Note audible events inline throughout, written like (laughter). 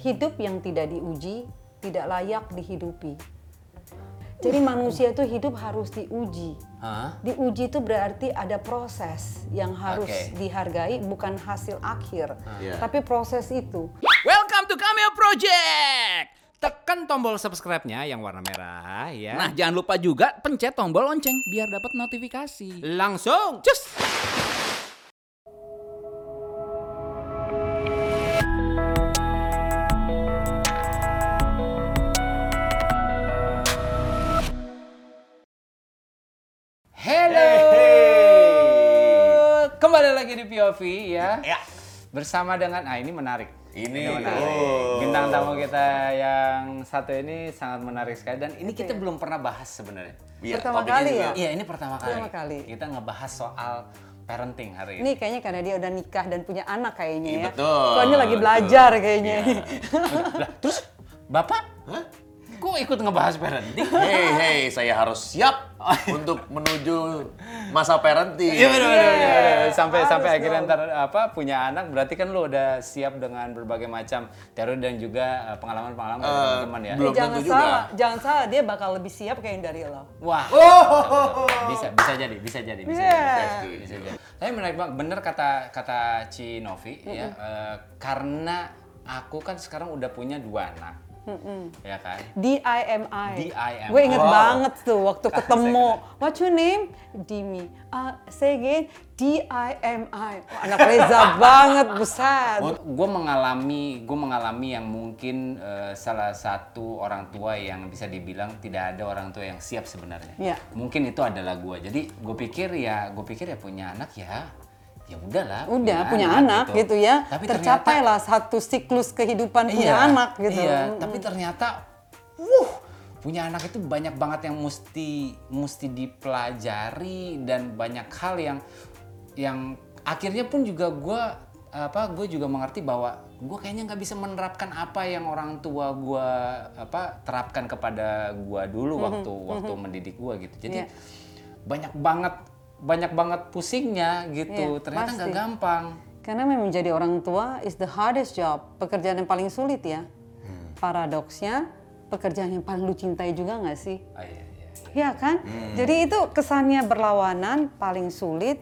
hidup yang tidak diuji tidak layak dihidupi. Jadi manusia itu hidup harus diuji. Hah? Diuji itu berarti ada proses yang harus Oke. dihargai, bukan hasil akhir, Iya. tapi proses itu. Welcome to Cameo Project. Tekan tombol subscribe-nya yang warna merah ya. Nah, jangan lupa juga pencet tombol lonceng biar dapat notifikasi. langsung cus. Di POV ya. Ya. Bersama dengan ah ini menarik. Ini, menarik. oh. Bintang tamu kita yang satu ini sangat menarik sekali dan ini kita belum pernah bahas sebenarnya. Iya, Pertama topiknya kali juga. ya? Iya, ini pertama kali. Pertama kali. Kita ngebahas soal parenting hari ini. Ini kayaknya karena dia udah nikah dan punya anak kayaknya Iya, ya. betul, Soalnya lagi betul. belajar kayaknya. Lah, terus Bapak Hah? Kok ikut ngebahas parenting? Hei, hei, saya harus siap untuk menuju masa parenting. Iya benar benar, Iya, benar. Sampai harus sampai akhirnya ntar apa punya anak berarti kan lu udah siap dengan berbagai macam teori dan juga eh, pengalaman-pengalaman Eh, teman-teman ya. belum. Jangan tentu juga. salah, jangan salah dia bakal lebih siap kayak dari lo. Wah. Oh. Bisa bisa jadi, bisa jadi, bisa Yeah. jadi. Bisa jadi. Tapi menarik banget, bener kata kata Ci Novi ya, eh, karena aku kan sekarang udah punya dua anak, ya kan. DIMI. DIMI. Gue inget Wow. banget tuh waktu ketemu. What's your name? Dimi. Uh, say again. DIMI. Oh, anak Reza (laughs) banget, buset. Gue mengalami, gue mengalami yang mungkin eh, salah satu orang tua yang bisa dibilang tidak ada orang tua yang siap sebenarnya. Iya. Mungkin itu adalah gue. Jadi gue pikir ya, gue pikir ya punya anak ya, ya udahlah. Udah punya anak gitu, ya. Tapi Tercapailah satu siklus kehidupan punya Iya, anak gitu. Iya, Mm. tapi ternyata, wuh, punya anak itu banyak banget yang mesti mesti dipelajari dan banyak hal yang yang akhirnya pun juga gue apa gue juga mengerti bahwa gue kayaknya nggak bisa menerapkan apa yang orang tua gue apa terapkan kepada gue dulu waktu waktu mendidik gue gitu jadi Iya. banyak banget banyak banget pusingnya gitu Iya, ternyata nggak gampang Karena memang menjadi orang tua is the hardest job, pekerjaan yang paling sulit ya. Hmm. Paradoksnya, pekerjaan yang paling lu cintai juga nggak sih? Ah, iya, iya. Iya kan? Jadi itu kesannya berlawanan, paling sulit,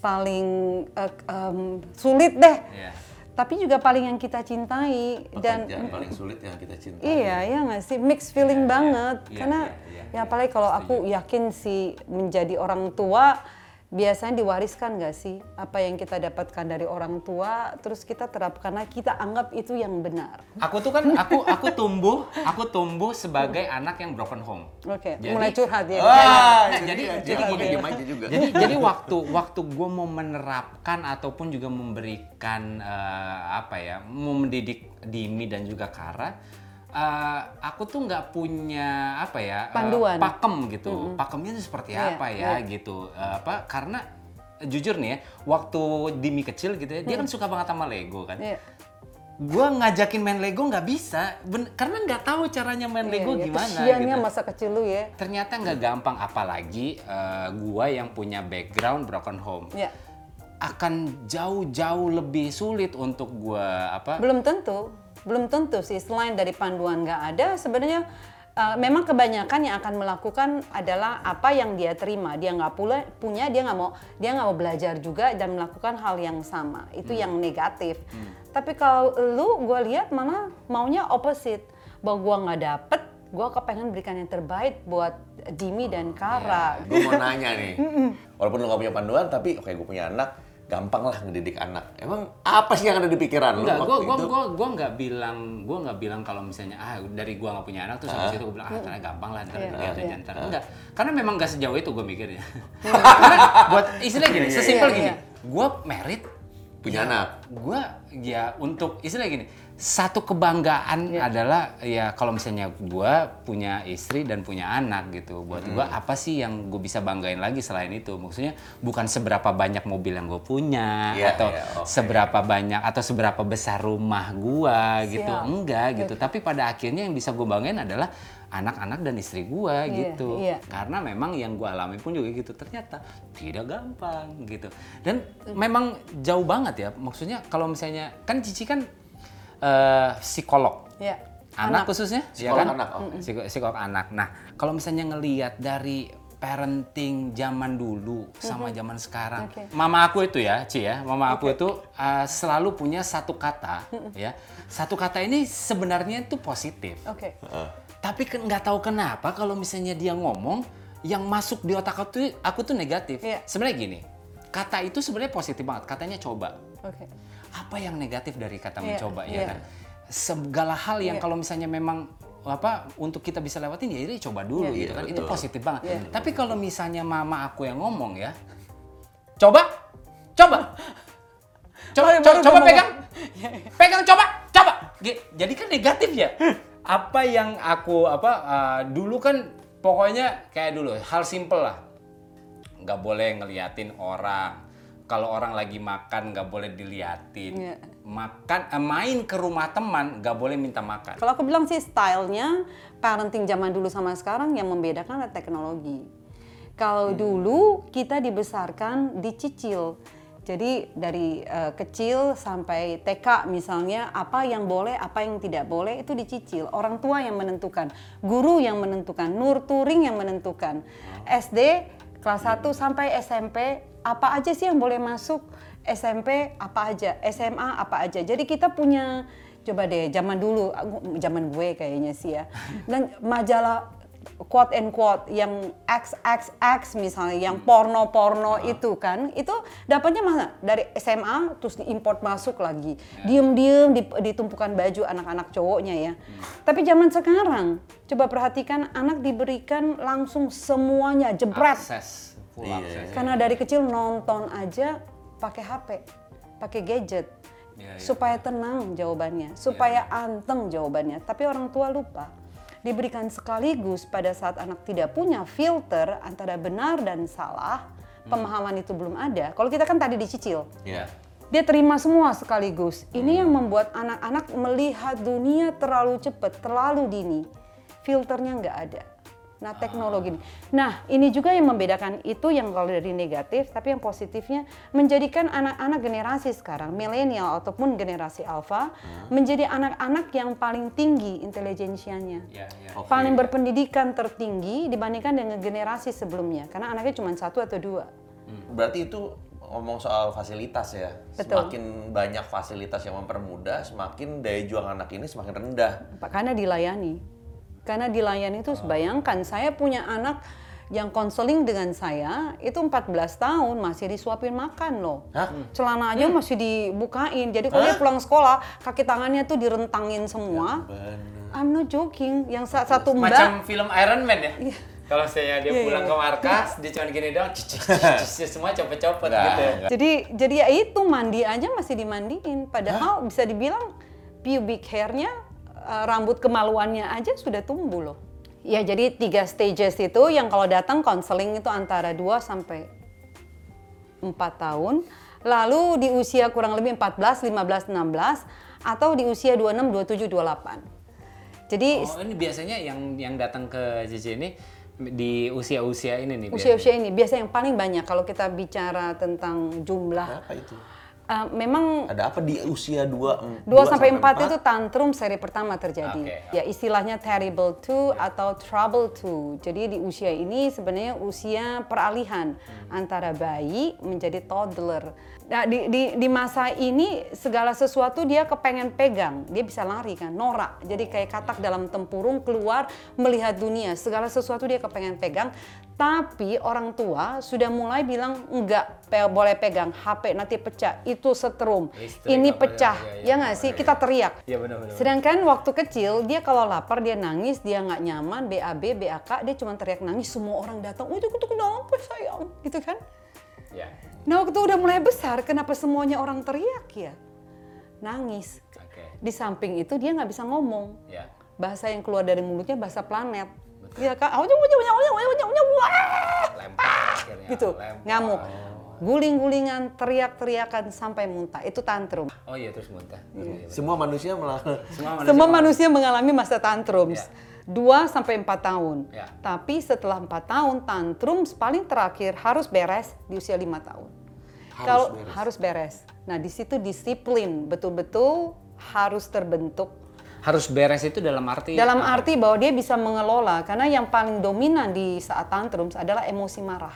paling eh, em, sulit deh. Iya. Tapi juga paling yang kita cintai dan Pekerjaan paling sulit yang kita cintai. iya ya nggak sih mixed feeling banget Iya, karena iya, iya, ya apalagi kalau aku yakin sih menjadi orang tua biasanya diwariskan nggak sih apa yang kita dapatkan dari orang tua terus kita terapkan lagi kita anggap itu yang benar. Aku tuh kan aku aku tumbuh aku tumbuh sebagai anak yang broken home. Oke, Jadi- mulai curhat ya. Wah, Nah, jadi jadi- jadi gini. aja juga. Jadi jadi waktu waktu gue mau menerapkan ataupun juga memberikan eh, apa ya mau mendidik Dimi dan juga Kara, eh, aku tuh nggak punya apa ya eh, Panduan. pakem gitu. Pakemnya itu seperti Iya, apa ya gitu. Eh, apa karena jujur nih ya waktu Dimi kecil gitu ya dia kan suka banget sama Lego kan. Iya. Gua ngajakin main Lego nggak bisa, ben- karena nggak tahu caranya main Lego Iya, iya. gimana. Kesiannya gitu. masa kecil lu ya. Ternyata nggak gampang, apalagi eh, gua yang punya background broken home, Ya. akan jauh-jauh lebih sulit untuk gua apa? Belum tentu, belum tentu sih. Selain dari panduan nggak ada, sebenarnya uh, memang kebanyakan yang akan melakukan adalah apa yang dia terima. Dia nggak pula punya, dia nggak mau, dia nggak mau belajar juga dan melakukan hal yang sama. Itu yang negatif. Tapi kalau lu, gue lihat mana maunya opposite. Bahwa gua nggak dapet, gua kepengen berikan yang terbaik buat Dimi dan Kara. Gue mau nanya nih, (laughs) walaupun lu gak punya panduan, tapi oke gue punya anak, gampang lah ngedidik anak. Emang apa sih yang ada di pikiran lu Enggak, waktu gua gua itu? gua gua nggak bilang gua nggak bilang kalau misalnya ah dari gua nggak punya anak terus habis itu gua bilang ah ternyata gampang lah ntar Iya, lihat aja iya. ntar enggak karena memang nggak sejauh itu gua mikirnya (laughs) karena buat istilah gini sesimpel Iya, gini iya. gua merit Punya anak. gua ya untuk istilah gini satu kebanggaan Iya. adalah ya kalau misalnya gua punya istri dan punya anak gitu buat gua apa sih yang gue bisa banggain lagi selain itu? Maksudnya bukan seberapa banyak mobil yang gue punya Iya, atau iya, oke. seberapa banyak atau seberapa besar rumah gua gitu. Enggak gitu. Tapi pada akhirnya yang bisa gue banggain adalah anak-anak dan istri gua Iya, gitu. iya. karena memang yang gua alami pun juga gitu. Ternyata tidak gampang gitu. Dan memang jauh banget ya. Maksudnya kalau misalnya kan Cici kan eh, psikolog Ya. anak, khususnya, ya Psikolog kan? anak, oke. Psiko- psikolog anak. Nah, kalau misalnya ngelihat dari parenting zaman dulu sama zaman sekarang, Oke. mama aku itu ya, Ci ya, mama aku itu uh, selalu punya satu kata, ya, satu kata ini sebenarnya itu positif. Oke. Tapi kan nggak tahu kenapa kalau misalnya dia ngomong yang masuk di otak aku tuh, aku tuh negatif. Iya. Sebenarnya gini, kata itu sebenarnya positif banget. Katanya coba. Oke. Apa yang negatif dari kata Iya, mencoba iya. ya kan? Segala hal yang Iya. kalau misalnya memang apa untuk kita bisa lewatin ya ini coba dulu Iya. gitu kan. Iya, Itu positif banget. Iya. Tapi kalau misalnya mama aku yang ngomong ya, coba, coba. Coba, baru coba ngomong. pegang. Pegang coba, coba. Jadi kan negatif ya. Apa yang aku apa uh, dulu kan pokoknya kayak dulu hal simple lah. Nggak boleh ngeliatin orang. Kalau orang lagi makan nggak boleh diliatin. Iya. Makan eh, main ke rumah teman nggak boleh minta makan. Kalau aku bilang sih stylenya parenting zaman dulu sama sekarang yang membedakan adalah teknologi. Kalau dulu kita dibesarkan dicicil. Jadi dari eh, kecil sampai TK misalnya apa yang boleh, apa yang tidak boleh itu dicicil. Orang tua yang menentukan, guru yang menentukan, nurturing yang menentukan. SD kelas 1 sampai SMP apa aja sih yang boleh masuk? SMP apa aja, SMA apa aja. Jadi kita punya coba deh zaman dulu zaman gue kayaknya sih ya (laughs) dan majalah quote and quote yang XXX misalnya yang porno-porno itu kan itu dapatnya mana dari SMA terus diimport masuk lagi diem-diem di- ditumpukan baju anak-anak cowoknya ya tapi zaman sekarang coba perhatikan anak diberikan langsung semuanya jebret Akses, full Iya, akses. karena dari kecil nonton aja pakai HP, pakai gadget. Iya, iya. supaya tenang jawabannya, supaya anteng jawabannya. Tapi orang tua lupa. Diberikan sekaligus pada saat anak tidak punya filter antara benar dan salah, pemahaman itu belum ada. Kalau kita kan tadi dicicil. Iya. Dia terima semua sekaligus. Ini yang membuat anak-anak melihat dunia terlalu cepat, terlalu dini. Filternya nggak ada. Nah, teknologi ini. Nah, ini juga yang membedakan itu yang kalau dari negatif, tapi yang positifnya menjadikan anak-anak generasi sekarang, milenial ataupun generasi alfa, menjadi anak-anak yang paling tinggi intelijensianya. Ya, ya. Oke. Paling berpendidikan tertinggi dibandingkan dengan generasi sebelumnya. Karena anaknya cuma satu atau dua. Berarti itu ngomong soal fasilitas ya. Betul. Semakin banyak fasilitas yang mempermudah, semakin daya juang anak ini semakin rendah. Pak, Karena dilayani. Karena dilayani itu bayangkan saya punya anak yang konseling dengan saya itu 14 tahun masih disuapin makan loh. Hah? Celana aja masih dibukain. Jadi kalau dia pulang sekolah kaki tangannya tuh direntangin semua. I'm not joking. Yang sa- satu Macam mbak film Iron Man ya. Kalau saya dia Iya, pulang iya. ke markas, dia cuma gini doang, cici, cici, semua copot-copot Nggak, gitu. ya. Jadi jadi ya itu mandi aja masih dimandiin. Padahal bisa dibilang pubic hairnya rambut kemaluannya aja sudah tumbuh loh. Ya jadi tiga stages itu yang kalau datang konseling itu antara 2 sampai 4 tahun. Lalu di usia kurang lebih 14, 15, 16 atau di usia 26, 27, 28. Jadi Oh, ini biasanya yang yang datang ke JJ ini di usia-usia ini nih. usia-usia ini biasa yang paling banyak kalau kita bicara tentang jumlah Apa itu? Eh, memang Ada apa di usia 2 2 sampai 4 itu tantrum seri pertama terjadi. Oke, Ya istilahnya terrible two atau trouble two. Jadi di usia ini sebenarnya usia peralihan antara bayi menjadi toddler. Nah, di, di, di masa ini segala sesuatu dia kepengen pegang, dia bisa lari kan, norak. Jadi kayak katak dalam tempurung keluar melihat dunia, segala sesuatu dia kepengen pegang. Tapi orang tua sudah mulai bilang enggak pe- boleh pegang HP nanti pecah, itu setrum, Listrik ini ya, pecah, ya, ya. ya nggak sih? Kita teriak. Iya benar-benar. Sedangkan waktu kecil dia kalau lapar dia nangis, dia nggak nyaman, BAB, BAK, dia cuma teriak nangis, semua orang datang, oh itu kenapa sayang, gitu kan? Ya. Nah waktu udah mulai besar, kenapa semuanya orang teriak ya? Nangis. Oke. Di samping itu dia nggak bisa ngomong. Ya. Bahasa yang keluar dari mulutnya bahasa planet. Iya? Aunya, aunya, aunya, aunya, aunya, aunya, wah! Lempar akhirnya. Gitu, lempar. ngamuk. Guling-gulingan, teriak-teriakan sampai muntah. Itu tantrum. Oh iya terus muntah. Iya, Semua manusia malah Semua manusia Semua manusia mengalami masa tantrums. Ya. 2 sampai 4 tahun. Ya. Tapi setelah 4 tahun tantrums paling terakhir harus beres di usia 5 tahun. Harus Kalau beres. harus beres. Nah, di situ disiplin betul-betul harus terbentuk Harus beres itu dalam arti dalam apa? arti bahwa dia bisa mengelola karena yang paling dominan di saat tantrums adalah emosi marah.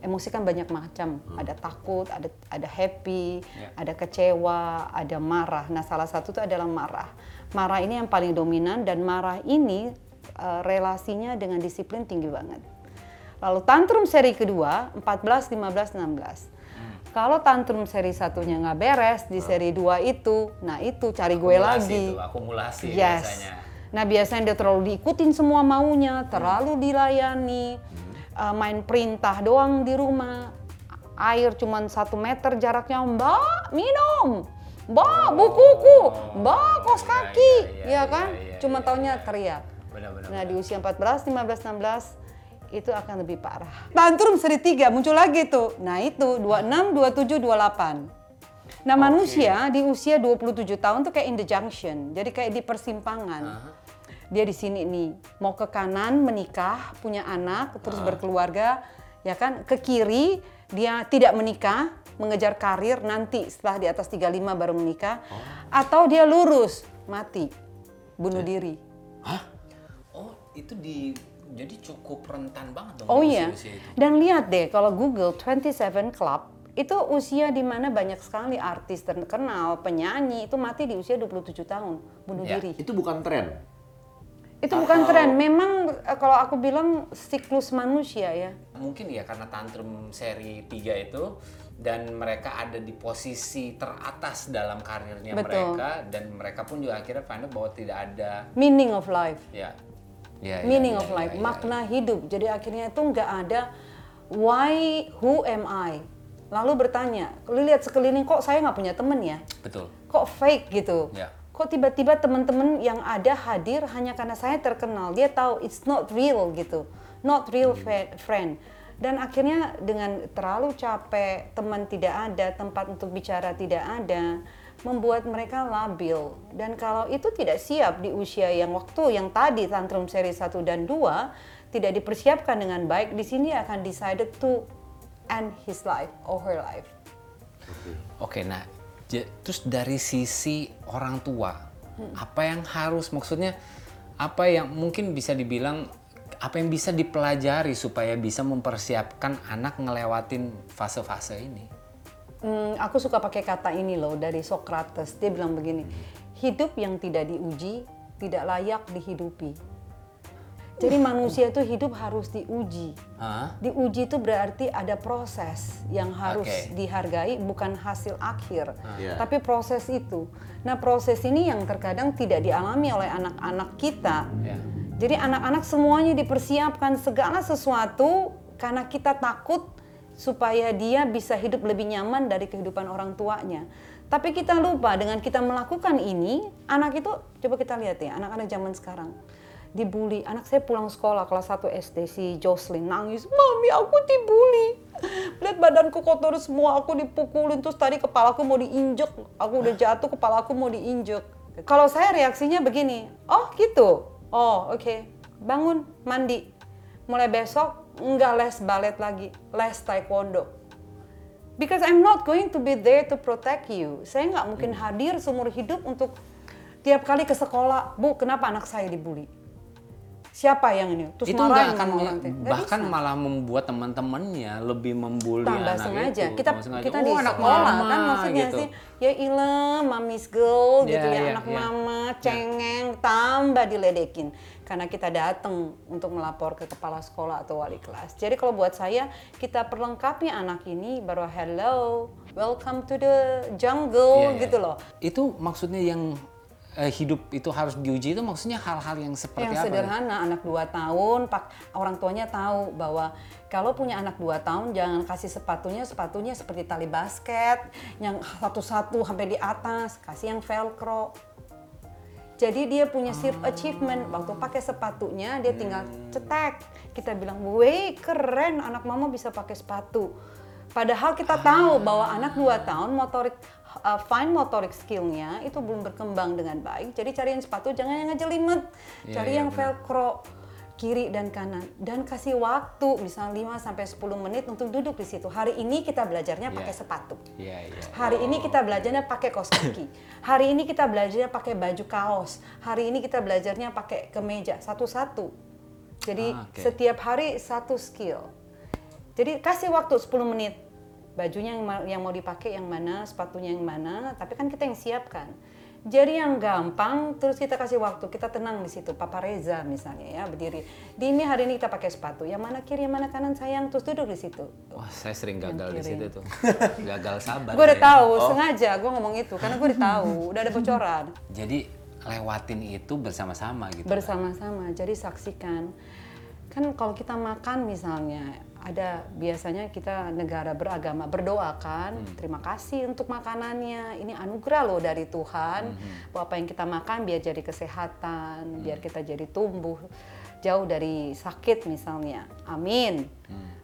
Emosi kan banyak macam, ada takut, ada ada happy, Ya. ada kecewa, ada marah. Nah, salah satu itu adalah marah. Marah ini yang paling dominan dan marah ini eh, relasinya dengan disiplin tinggi banget. Lalu tantrum seri kedua 14, 15, 16. Kalau tantrum seri satunya nggak beres di seri 2 itu, nah itu cari gue Akumulasi lagi. itu, akumulasi Yes. biasanya. Nah biasanya dia terlalu diikutin semua maunya, terlalu dilayani, uh, main perintah doang di rumah, air cuman satu meter jaraknya, mbak minum, mbak bukuku, mbak kos iya, kaki, iya, ya iya, kan? iya, Cuma iya, taunya teriak. Benar-benar. Nah di usia 14, 15, 16 itu akan lebih parah. Tantrum seri 3 muncul lagi tuh. Nah itu 26, 27, 28. Nah manusia di usia 27 tahun tuh kayak in the junction. Jadi kayak di persimpangan. Dia di sini nih, mau ke kanan menikah, punya anak, terus berkeluarga, ya kan? Ke kiri dia tidak menikah, mengejar karir nanti setelah di atas 35 baru menikah. Atau dia lurus, mati, bunuh diri. Oh, itu di jadi cukup rentan banget dong Oh iya. usia-usia itu. Dan lihat deh kalau Google 27 Club itu usia di mana banyak sekali artis terkenal, penyanyi itu mati di usia 27 tahun bunuh Ya. diri. Itu bukan tren. Itu bukan tren, memang eh, kalau aku bilang siklus manusia ya. Mungkin ya karena tantrum seri 3 itu dan mereka ada di posisi teratas dalam karirnya Betul. mereka dan mereka pun juga akhirnya find out bahwa tidak ada Meaning of life. ya ya, ya, meaning ya, of ya, life, ya, makna hidup. Jadi akhirnya itu nggak ada why, who am I. Lalu bertanya, lu lihat sekeliling kok saya nggak punya temen ya? ya. betul Kok fake gitu? Ya. Kok tiba-tiba teman-teman yang ada hadir hanya karena saya terkenal. Dia tahu it's not real gitu, not real fe- friend. Dan akhirnya dengan terlalu capek, teman tidak ada, tempat untuk bicara tidak ada, membuat mereka labil. Dan kalau itu tidak siap di usia yang waktu yang tadi tantrum seri 1 dan 2 tidak dipersiapkan dengan baik, di sini akan decided to end his life or her life. Oke, nah, j- terus dari sisi orang tua, apa yang harus maksudnya apa yang mungkin bisa dibilang apa yang bisa dipelajari supaya bisa mempersiapkan anak ngelewatin fase-fase ini? Hmm, aku suka pakai kata ini loh dari Socrates. Dia bilang begini, hidup yang tidak diuji tidak layak dihidupi. Jadi manusia itu hidup harus diuji. Hah? Diuji itu berarti ada proses yang harus Oke. dihargai, bukan hasil akhir, Iya. tapi proses itu. Nah proses ini yang terkadang tidak dialami oleh anak-anak kita. Ya. Jadi anak-anak semuanya dipersiapkan segala sesuatu karena kita takut supaya dia bisa hidup lebih nyaman dari kehidupan orang tuanya. Tapi kita lupa dengan kita melakukan ini, anak itu coba kita lihat ya, anak-anak zaman sekarang dibully. Anak saya pulang sekolah kelas 1 SD si Jocelyn nangis, "Mami, aku dibully. Lihat badanku kotor semua, aku dipukulin terus tadi kepalaku mau diinjek. Aku udah jatuh, kepalaku mau diinjek." Kalau saya reaksinya begini, "Oh, gitu. Oh, oke. Bangun, mandi. Mulai besok nggak les balet lagi, les taekwondo." Because I'm not going to be there to protect you. Saya nggak mungkin hadir seumur hidup untuk tiap kali ke sekolah, Bu, kenapa anak saya dibully? Siapa yang ini? Terus itu nggak marahin akan orang bahkan bisa. malah membuat teman-temannya lebih membuli tambah anak sengaja. itu. Kita sengaja. kita Oh, di anak sekolah mama, kan maksudnya gitu. sih, ya ilah, mamis girl gitu Ya, ya, anak ya. mama, cengeng, tambah diledekin. Karena kita datang untuk melapor ke kepala sekolah atau wali kelas. Jadi kalau buat saya, kita perlengkapi anak ini baru hello, welcome to the jungle Iya, iya. gitu loh. Itu maksudnya yang eh, hidup itu harus diuji itu maksudnya hal-hal yang seperti yang apa? sederhana anak 2 tahun pak orang tuanya tahu bahwa kalau punya anak 2 tahun jangan kasih sepatunya sepatunya seperti tali basket yang satu-satu sampai di atas kasih yang velcro. Jadi dia punya self achievement. Waktu pakai sepatunya dia tinggal cetek. Kita bilang weh keren anak mama bisa pakai sepatu. Padahal kita tahu bahwa anak 2 tahun motorik uh, fine motorik skillnya itu belum berkembang dengan baik jadi cariin sepatu jangan yang ngejelimet Iya, cari iya, yang benar. velcro kiri dan kanan dan kasih waktu misalnya 5 sampai 10 menit untuk duduk di situ. Hari ini kita belajarnya pakai Iya. sepatu. Iya, iya. Hari ini kita belajarnya pakai kaos kaki. Hari ini kita belajarnya pakai baju kaos. Hari ini kita belajarnya pakai kemeja satu-satu. Jadi Ah, oke. setiap hari satu skill. Jadi kasih waktu 10 menit. Bajunya yang, yang mau dipakai yang mana, sepatunya yang mana, tapi kan kita yang siapkan. Jadi yang gampang, terus kita kasih waktu, kita tenang di situ. Papa Reza misalnya ya berdiri. Di ini hari ini kita pakai sepatu. Yang mana kiri, yang mana kanan sayang, terus duduk di situ. Wah, saya sering gagal di situ tuh. (laughs) Gagal sabar. Gue udah tahu, sengaja gue ngomong itu karena gue udah tahu, udah ada bocoran. Jadi lewatin itu bersama-sama gitu. Bersama-sama, jadi saksikan. Kan kalau kita makan misalnya, ada biasanya kita negara beragama berdoa kan, terima kasih untuk makanannya, ini anugerah loh dari Tuhan, bahwa apa yang kita makan biar jadi kesehatan, biar kita jadi tumbuh jauh dari sakit misalnya, amin.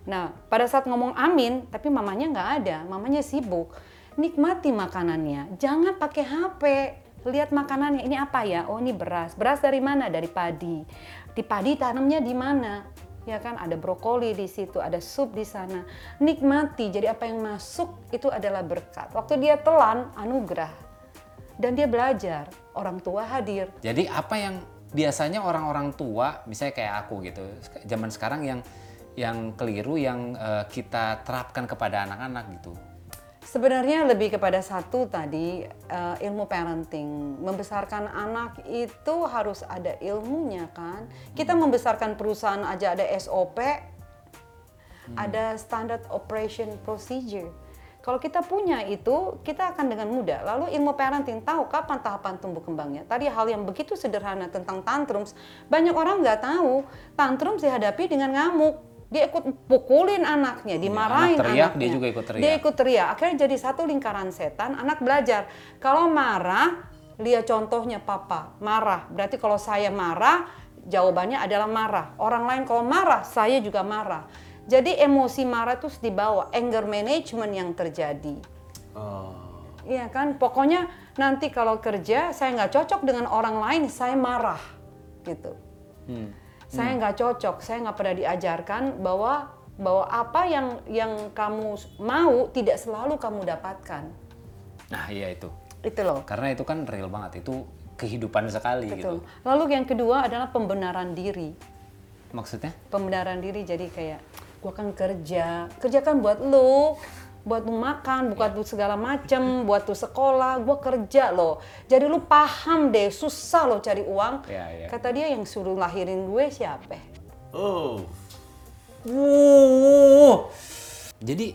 Nah pada saat ngomong amin, tapi mamanya nggak ada, mamanya sibuk, nikmati makanannya, jangan pakai HP, lihat makanannya ini apa ya? Oh ini beras. Beras dari mana? Dari padi. Di padi tanamnya di mana ya kan? Ada brokoli di situ ada sup di sana. Nikmati. Jadi apa yang masuk itu adalah berkat. Waktu dia telan anugerah. Dan dia belajar. Orang tua hadir. Jadi apa yang biasanya orang-orang tua, misalnya kayak aku gitu, zaman sekarang yang yang keliru yang eh, kita terapkan kepada anak-anak gitu. Sebenarnya lebih kepada satu tadi eh, ilmu parenting. Membesarkan anak itu harus ada ilmunya kan. Kita membesarkan perusahaan aja ada SOP, ada standard operation procedure. Kalau kita punya itu, kita akan dengan mudah. Lalu ilmu parenting tahu kapan tahapan tumbuh kembangnya. Tadi hal yang begitu sederhana tentang tantrums, banyak orang nggak tahu. Tantrums dihadapi dengan ngamuk. Dia ikut pukulin anaknya, dimarahin anak teriak, anaknya. dia juga ikut teriak. Dia ikut teriak. Akhirnya jadi satu lingkaran setan. Anak belajar. Kalau marah, lihat contohnya papa. Marah. Berarti kalau saya marah, jawabannya adalah marah. Orang lain kalau marah, saya juga marah. Jadi emosi marah terus dibawa. Anger management yang terjadi. Oh. Iya kan? Pokoknya nanti kalau kerja, saya nggak cocok dengan orang lain, saya marah. Gitu. Hmm. Saya nggak cocok, saya nggak pernah diajarkan bahwa bahwa apa yang yang kamu mau tidak selalu kamu dapatkan. Nah, iya itu. Itu loh. Karena itu kan real banget, itu kehidupan sekali gitu. Betul. Lalu yang kedua adalah pembenaran diri. Maksudnya? Pembenaran diri jadi kayak gua kan kerja, kerja kan buat lu, buat lu makan, buat lu segala macem, (laughs) buat lu sekolah, gua kerja loh. Jadi lu paham deh, susah loh cari uang. Iya, iya. Kata dia yang suruh lahirin gue siapa? Oh. Wuh. Jadi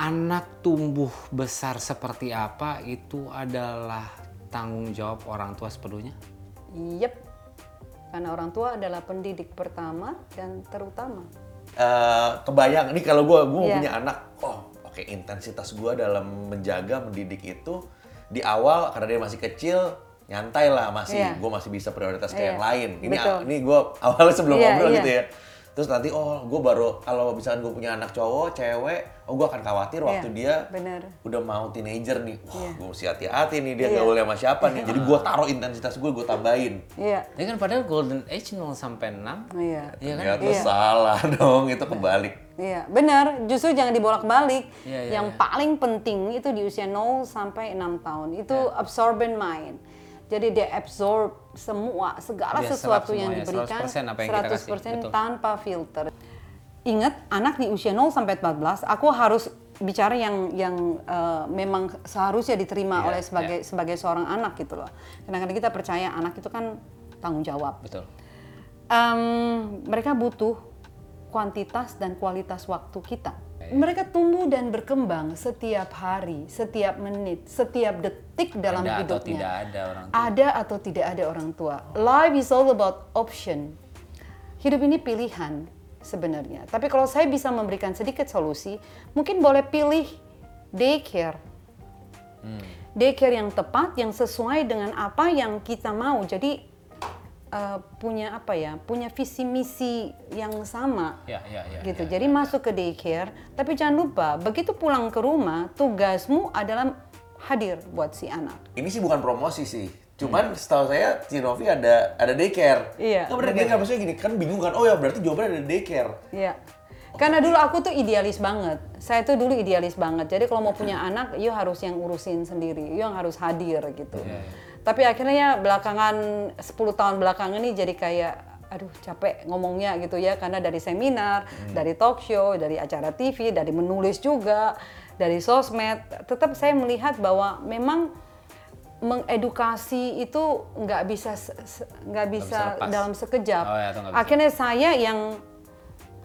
anak tumbuh besar seperti apa itu adalah tanggung jawab orang tua sepenuhnya. Yep. Karena orang tua adalah pendidik pertama dan terutama. Eh, kebayang nih kalau gue gue Iya. punya anak, oke intensitas gue dalam menjaga mendidik itu di awal karena dia masih kecil nyantai lah masih Iya. gue masih bisa prioritas ke Iya, yang lain. Ini betul. ini gue awalnya sebelum Iya, ngobrol iya. gitu ya. Terus nanti oh gue baru kalau misalkan gue punya anak cowok, cewek, oh gue akan khawatir waktu Iya, dia bener. udah mau teenager nih. Wah, Iya. gue mesti hati-hati nih dia Iya. gaul sama siapa nih. (laughs) Jadi gue taruh intensitas gue, gue tambahin. Iya. Tapi kan padahal golden age 0 sampai 6. Iya. Iya kan? Ternyata Iya. salah (laughs) dong, itu kebalik. Iya, benar. Justru jangan dibolak-balik. Iya, iya, Yang iya. paling penting itu di usia 0 sampai 6 tahun. Itu Iya. absorbent mind. Jadi dia absorb semua, segala Dia sesuatu yang diberikan 100% apa yang kita kasih, 100% tanpa filter. Ingat, anak di usia 0 sampai 14, aku harus bicara yang yang eh, memang seharusnya diterima Iya, oleh sebagai sebagai seorang anak gitu loh. Kadang-kadang kita percaya anak itu kan tanggung jawab. Betul. Em, mereka butuh kuantitas dan kualitas waktu kita. Mereka tumbuh dan berkembang setiap hari, setiap menit, setiap detik dalam ada hidupnya. atau tidak ada orang tua. Ada atau tidak ada orang tua. Life is all about option. Hidup ini pilihan sebenarnya. Tapi kalau saya bisa memberikan sedikit solusi, mungkin boleh pilih daycare. Daycare yang tepat, yang sesuai dengan apa yang kita mau. Jadi eh, punya apa ya? Punya visi misi yang sama Ya, ya, ya. gitu. ya. Jadi masuk ke daycare, tapi jangan lupa begitu pulang ke rumah, tugasmu adalah hadir buat si anak. Ini sih bukan promosi sih, Cuman setahu saya Cinovi ada ada daycare. Iya, Nggak bener daycare maksudnya gini kan bingung kan. Oh ya berarti jawabannya ada daycare. Iya. Karena dulu aku tuh idealis banget. Saya tuh dulu idealis banget. Jadi kalau mau punya anak, you harus yang urusin sendiri. You yang harus hadir gitu. Tapi akhirnya belakangan 10 tahun belakangan ini jadi kayak aduh capek ngomongnya gitu ya karena dari seminar, dari talk show, dari acara TV, dari menulis juga, dari sosmed, tetap saya melihat bahwa memang mengedukasi itu nggak bisa nggak bisa bisa dalam sekejap. Oh ya, bisa. Akhirnya saya yang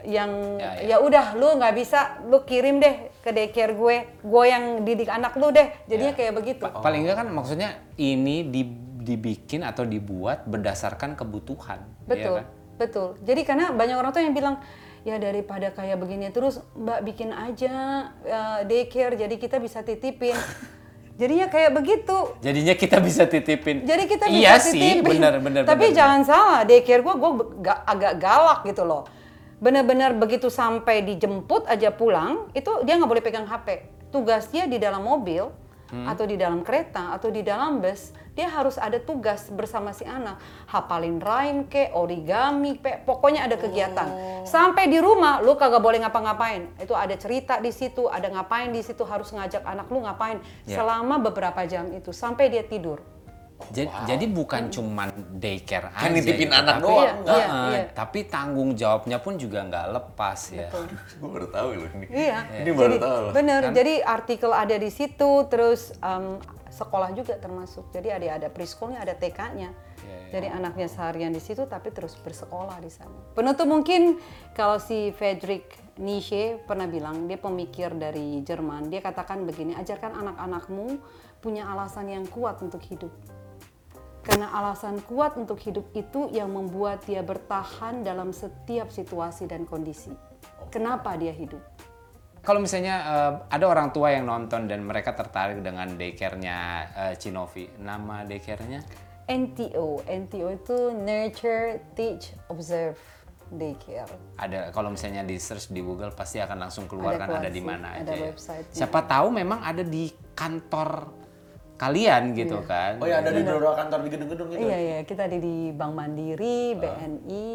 yang Ya, ya. ya udah lu nggak bisa lu kirim deh ke daycare gue gue yang didik anak lu deh jadinya Ya. kayak begitu Pa- Paling enggak kan maksudnya ini di- dibikin atau dibuat berdasarkan kebutuhan. betul iya kan? betul jadi karena banyak orang tuh yang bilang ya daripada kayak begini terus mbak bikin aja uh, daycare jadi kita bisa titipin (laughs) jadinya kayak begitu Jadinya kita bisa titipin. jadi kita bisa iya sih, titipin. benar benar. Tapi benar, jangan salah, daycare gue gue agak galak gitu loh. Bener-bener begitu sampai dijemput aja pulang, itu dia nggak boleh pegang HP. Tugasnya di dalam mobil Hmm. atau di dalam kereta atau di dalam bus, dia harus ada tugas bersama si anak. Hafalin rhyme ke, origami ke, pokoknya ada kegiatan. Oh. Sampai di rumah lu kagak boleh ngapa-ngapain. Itu ada cerita di situ, ada ngapain di situ harus ngajak anak lu ngapain Ya. selama beberapa jam itu sampai dia tidur. Jadi, jadi bukan cuman daycare aja. Kan nitipin gitu, anak tapi- doang, Iya, enggak. iya, iya. Tapi tanggung jawabnya pun juga nggak lepas ya. (laughs) Gue baru tahu loh ini. Iya. Ini baru Jadi, tahu loh. Bener. Kan? Jadi artikel ada di situ, terus em, sekolah juga termasuk. Jadi ada ada preschoolnya, ada TK-nya. Iya, Jadi anaknya seharian di situ, tapi terus bersekolah di sana. Penutup mungkin kalau si Friedrich Nietzsche pernah bilang, dia pemikir dari Jerman, dia katakan begini, ajarkan anak-anakmu punya alasan yang kuat untuk hidup. Karena alasan kuat untuk hidup itu yang membuat dia bertahan dalam setiap situasi dan kondisi. Kenapa dia hidup? Kalau misalnya eh, ada orang tua yang nonton dan mereka tertarik dengan daycare-nya eh, Cinovi, nama daycare-nya? NTO, NTO itu Nurture, Teach, Observe Daycare. ada kalau misalnya di search di Google pasti akan langsung keluar Ada kan ada di mana ada aja ya. website-nya. Siapa tahu memang ada di kantor kalian gitu Iya. kan. Oh ya ada di beberapa kantor di gedung-gedung itu. Iya, iya, kita ada di Bank Mandiri, BNI,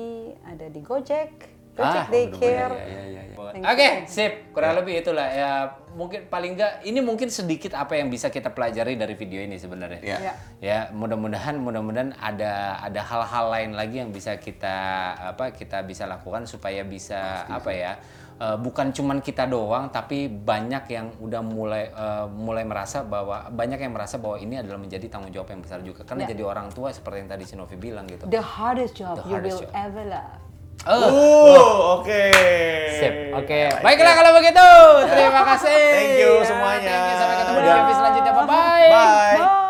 ada di Gojek, Gojek Ah, Daycare. iya, iya, iya, iya. Oke, you. sip. Kurang lebih itulah ya. Mungkin paling enggak ini mungkin sedikit apa yang bisa kita pelajari dari video ini sebenarnya. Iya. Iya. Ya, mudah-mudahan mudah-mudahan ada ada hal-hal lain lagi yang bisa kita apa kita bisa lakukan supaya bisa apa ya? Eh, bukan cuman kita doang tapi banyak yang udah mulai eh, mulai merasa bahwa banyak yang merasa bahwa ini adalah menjadi tanggung jawab yang besar juga karena Ya. jadi orang tua seperti yang tadi Sinovi bilang gitu. The hardest job The you hardest will job. ever love. Oh, Oh, oke. Sip. Oke. Baiklah kalau begitu. Terima kasih. Thank you Ya, semuanya. Thank you. Sampai ketemu di episode selanjutnya. Bye-bye. Bye. Bye.